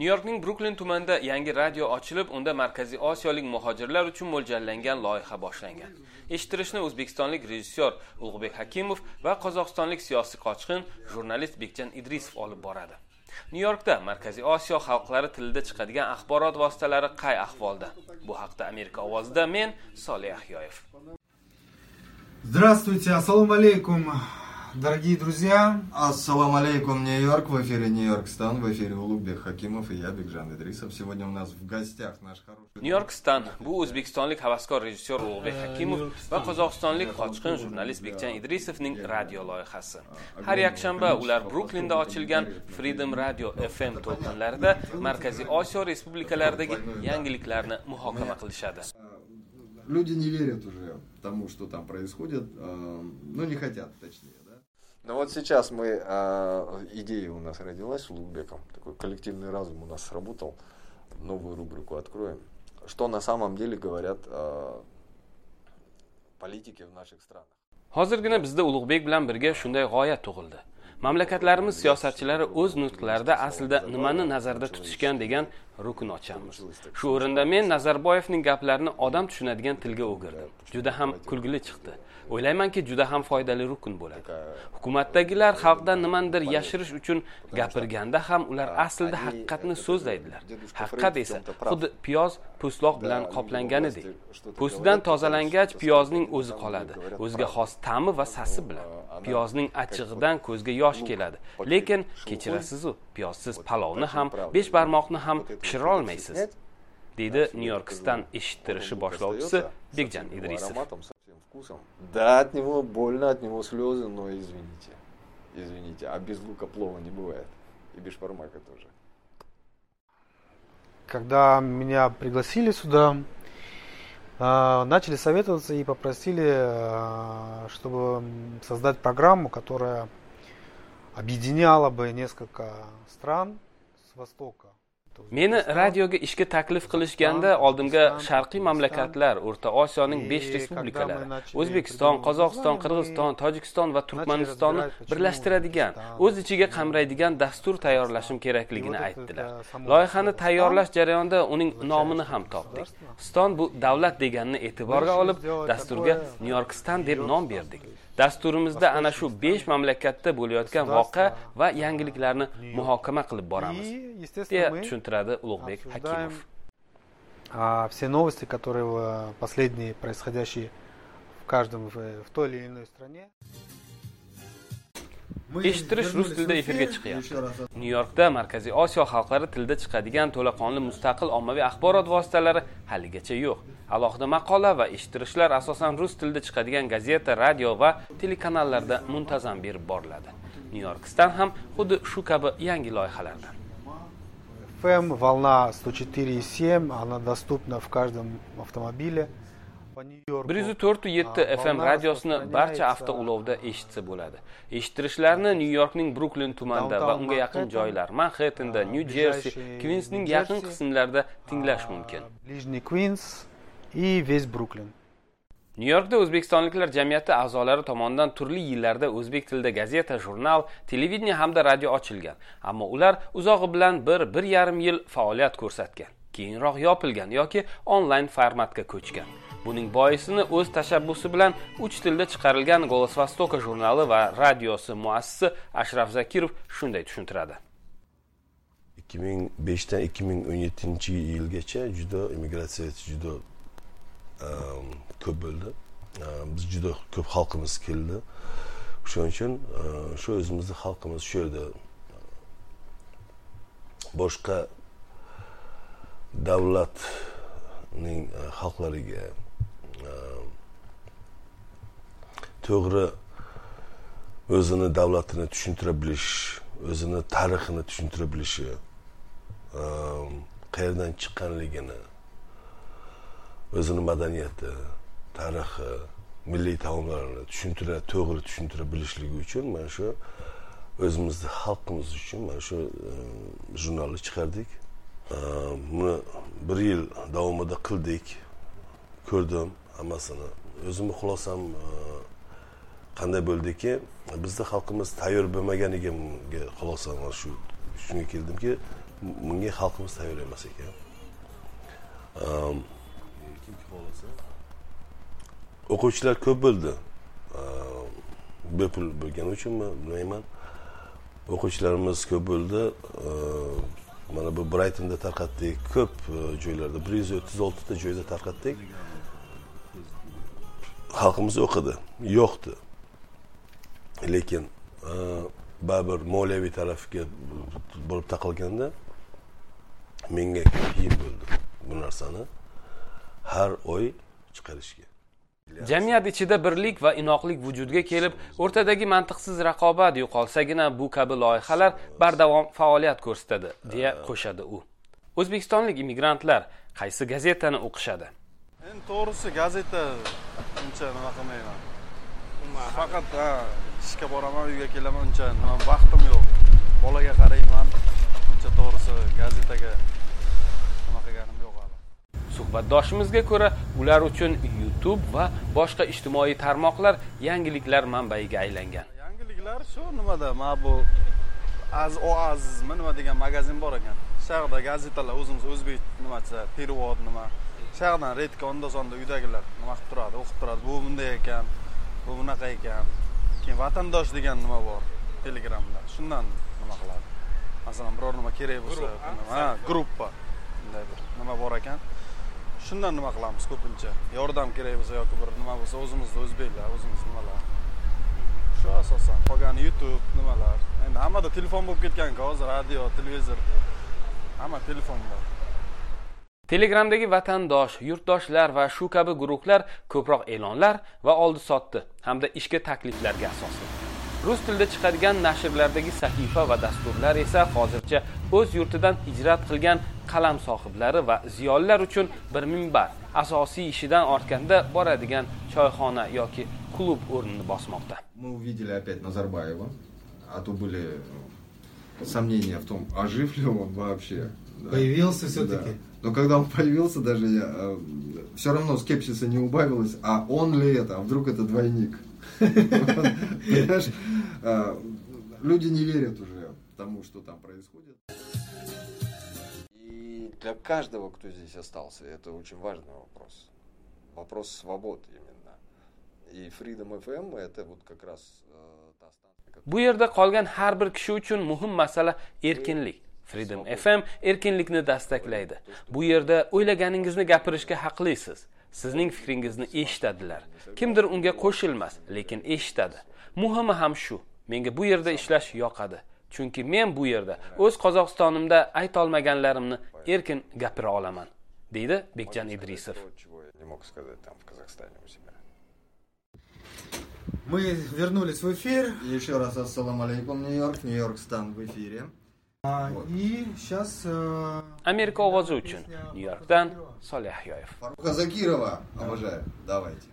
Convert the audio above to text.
nyu yorkning bruklin tumanida yangi radio ochilib unda markaziy osiyolik muhojirlar uchun mo'ljallangan loyiha boshlangan. Eshittirishni o'zbekistonlik rejissyor ulug'bek hakimov va qozog'istonlik siyosiy qochqin jurnalist bekjan idrisov olib boradi. Nyu yorkda markaziy osiyo xalqlari tilida chiqadigan axborot vositalari qay ahvolda? Bu haqda amerika ovozida men solih ahyoyev. Здравствуйте, assalomu alaykum дорогие друзья. Ассаламу алейкум, Нью-Йорк. В эфире Нью-Йорк Стан, в эфире Улугбек Хакимов и я, Бекжан Идрисов. Сегодня у нас в гостях наш хороший... nyu-york stan bu o'zbekistonlik havaskor rejissyor ulug'bek hakimov va qozog'istonlik qochqin jurnalist bekjan idrisovning radio loyihasi har yakshanba ular bruklinda ochilgan freedom radio fm to'lqinlarida markaziy osiyo respublikalaridagi yangiliklarni muhokama qilishadi. Люди не верят уже тому, что там происходит, э, ну не хотят, точнее, Но вот сейчас мы, э, идея у нас родилась с Улугбеком, такой коллективный разум у нас сработал, новую рубрику откроем. Что на самом деле говорят э, политики в наших странах. hozirgina bizda ulug'bek bilan birga shunday g'oya tug'ildi mamlakatlarimiz siyosatchilari o'z nutqlarida aslida nimani nazarda tutishgan degan rukn ochamiz. Shu o'rinda men nazarboyevning gaplarini odam tushunadigan tilga o'girdim. Juda ham kulgili chiqdi. O'ylaymanki juda ham foydali rukn bo'ladi. Hukumatdagilar xalqdan nimanidir yashirish uchun gapirganda ham ular aslida haqiqatni so'zlaydilar. Haqiqat esa xuddi piyoz po'stloq bilan qoplanganidek po'stidan tozalangach piyozning o'zi qoladi. O'ziga xos ta'mi va sasi bilan. Piyozning achchig'idan ko'zga yosh keladi lekin kechirasizu piyozsiz palovni ham besh barmoqni ham pishira olmaysiz deydi nyu yorkistan eshittirishi boshlovchisi bekjan idrisov. Да, от него больно, от него слезы, но извините. Извините, а без лука плова не бывает. И без шпармака тоже. Когда меня пригласили сюда, а, начали советоваться и попросили, а, чтобы создать программу, которая объединяла бы несколько стран с Востока. Meni radioga ishga taklif qilishganda oldimga sharqiy mamlakatlar o'rta osiyoning besh respublikalari o'zbekiston qozog'iston qirg'iziston tojikiston va turkmanistonni birlashtiradigan o'z ichiga qamraydigan dastur tayyorlashim kerakligini aytdilar. loyihani tayyorlash jarayonida uning nomini ham topdik. Ston bu davlat deganini e'tiborga olib dasturga nyu yorkistan deb nom berdik dasturimizda ana shu besh mamlakatda bo'layotgan voqea va yangiliklarni muhokama qilib boramiz. Deya tushuntiradi ulug'bek hakimov. Все новости, которые в- последние, происходящие в каждом, в, в той или иной стране. Eshittirish rus tilida efirga chiqyapti. Nyu yorkda markaziy osiyo xalqlari tilida chiqadigan to'laqonli mustaqil ommaviy axborot vositalari haligacha yo'q. Alohida maqola va eshittirishlar asosan rus tilida chiqadigan gazeta radio va telekanallarda muntazam berib boriladi. Nyu yorkistan ham xuddi shu kabi yangi loyihalardan. FM, волна 104,7, она доступна в каждом автомобиле. Bir yuz to'rt yetti fm radiosini barcha avtoulovda eshitsa bo'ladi. Eshittirishlarni nyu yorkning bruklin tumanida va unga yaqin joylar manxettenda nyu jersi kvinsning yaqin qismlarida tinglash mumkin. Ближний Квинс и весь Бруклин. nyu yorkda o'zbekistonliklar jamiyati a'zolari tomonidan turli yillarda o'zbek tilida gazeta jurnal televideniye hamda radio ochilgan. Ammo ular uzog'i bilan bir bir yarim yil faoliyat ko'rsatgan. Keyinroq yopilgan yoki onlayn formatga ko'chgan buning boisini o'z tashabbusi bilan uch tilda chiqarilgan golos vostoka jurnali va radiosi muassisi ashraf zakirov shunday tushuntiradi. 2005dan 2017 yilgacha juda immigratsiya juda ehm, ko'p bo'ldi. Ehm, biz juda ko'p xalqimiz keldi. O'shaning uchun ehm, shu o'zimizni xalqimiz shu yerda boshqa davlatning uh, xalqlariga to'g'ri o'zini davlatini tushuntira bilish o'zini tarixini tushuntira bilishi um, qayerdan chiqqanligini o'zini madaniyati tarixi milliy taomlarini tushuntira to'g'ri tushuntira bilishligi uchun mana shu o'zimizni xalqimiz uchun mana shu um, jurnalni chiqardik. Um, buni bir yil davomida qildik ko'rdim hammasini. O'zimni xulosam qanday bo'ldiki bizni xalqimiz tayyor bo'lmaganiga xulosa mana shu shunga keldimki bunga xalqimiz tayyor emas ekan. Ehm, o'quvchilar ko'p bo'ldi. Ehm, Bepul bo'lgani uchunmi bilmayman. O'quvchilarimiz ko'p bo'ldi. Ehm, mana bu braytonda tarqatdik. Ko'p e, joylarda bir yuz o'ttiz oltita joyda tarqatdik. Xalqimiz o'qidi. Yo'qdi. Lekin e, baribir moliyaviy tarafiga bo'lib taqalganda menga qiyin bo'ldi bu narsani har oy chiqarishga. Jamiyat ichida birlik va inoqlik vujudga kelib o'rtadagi mantiqsiz raqobat yo'qolsagina bu kabi loyihalar bardavom faoliyat ko'rsatadi deya qo'shadi u. O'zbekistonlik immigrantlar qaysi gazetani o'qishadi? Endi to'g'risi gazeta uncha nima qilmayman. Faqat ishga boraman uyga kelaman uncha nima vaqtim yo'q. Bolaga qarayman uncha to'g'risi gazetaga nima qilganim yo'q hali. Suhbatdoshimizga ko'ra ular uchun youtube va boshqa ijtimoiy tarmoqlar yangiliklar manbaiga aylangan. Yangiliklar shu nimada mana bu az o azizmi nima degan magazin bor ekan. Shu gazetalar o'zimiz o'zbek nimasi перевод nima. Shu yoqdan redka onda sonda uydagilar nima qilib turadi o'qib turadi. Bu bunday ekan bu bunaqa ekan keyin vatandosh degan nima bor? Telegramda. Shundan nima qiladi? Masalan biror nima kerak bo'lsa ha? gruppa bunday bir nima bor ekan. Shundan nima qilamiz ko'pincha? Yordam kerak bo'lsa yoki bir nima bo'lsa o'zimizni o'zbeklar o'zimiz nimalar? Shu asosan qolgani youtube nimalar? Endi hammada telefon bo'lib ketganku hozir radio televizor. Hamma telefonda telegramdagi vatandosh yurtdoshlar va shu kabi guruhlar ko'proq e'lonlar va oldi sotdi hamda ishga takliflarga asoslanadi rus tilida chiqadigan nashrlardagi sahifa va dasturlar esa hozircha o'z yurtidan hijrat qilgan qalam sohiblari va ziyolilar uchun bir minbar asosiy ishidan ortganda boradigan choyxona yoki klub o'rnini bosmoqda Мы увидели опять Назарбаева, а то были сомнения в том, а жив ли он вообще. Да. Появился Да. все-таки. Но когда он появился, даже я, все равно скепсиса не убавилось, а он ли это, а вдруг это двойник. Понимаешь, а, люди не верят уже тому, что там происходит. И для каждого, кто здесь остался, это очень важный вопрос. Вопрос свободы именно. И Freedom FM это вот как раз э, та станция, которая... bu yerda qolgan har bir kishi uchun muhim masala erkinlik freedom fm erkinlikni dastaklaydi bu yerda o'ylaganingizni gapirishga haqlisiz sizning fikringizni eshitadilar kimdir unga qo'shilmas lekin eshitadi muhimi ham shu menga bu yerda ishlash yoqadi chunki men bu yerda o'z qozog'istonimda aytolmaganlarimni erkin gapira olaman deydi bekjan idrisov. Мы вернулись в эфир. Еще раз ассалам алейкум, Нью-Йорк. Нью-Йорк стан в эфире. Вот. И сейчас... Э, Америка ovozi uchun. Nyu-Yorkdan Solihyoyev. Farruxa Zakirova. Обожаю. Давайте.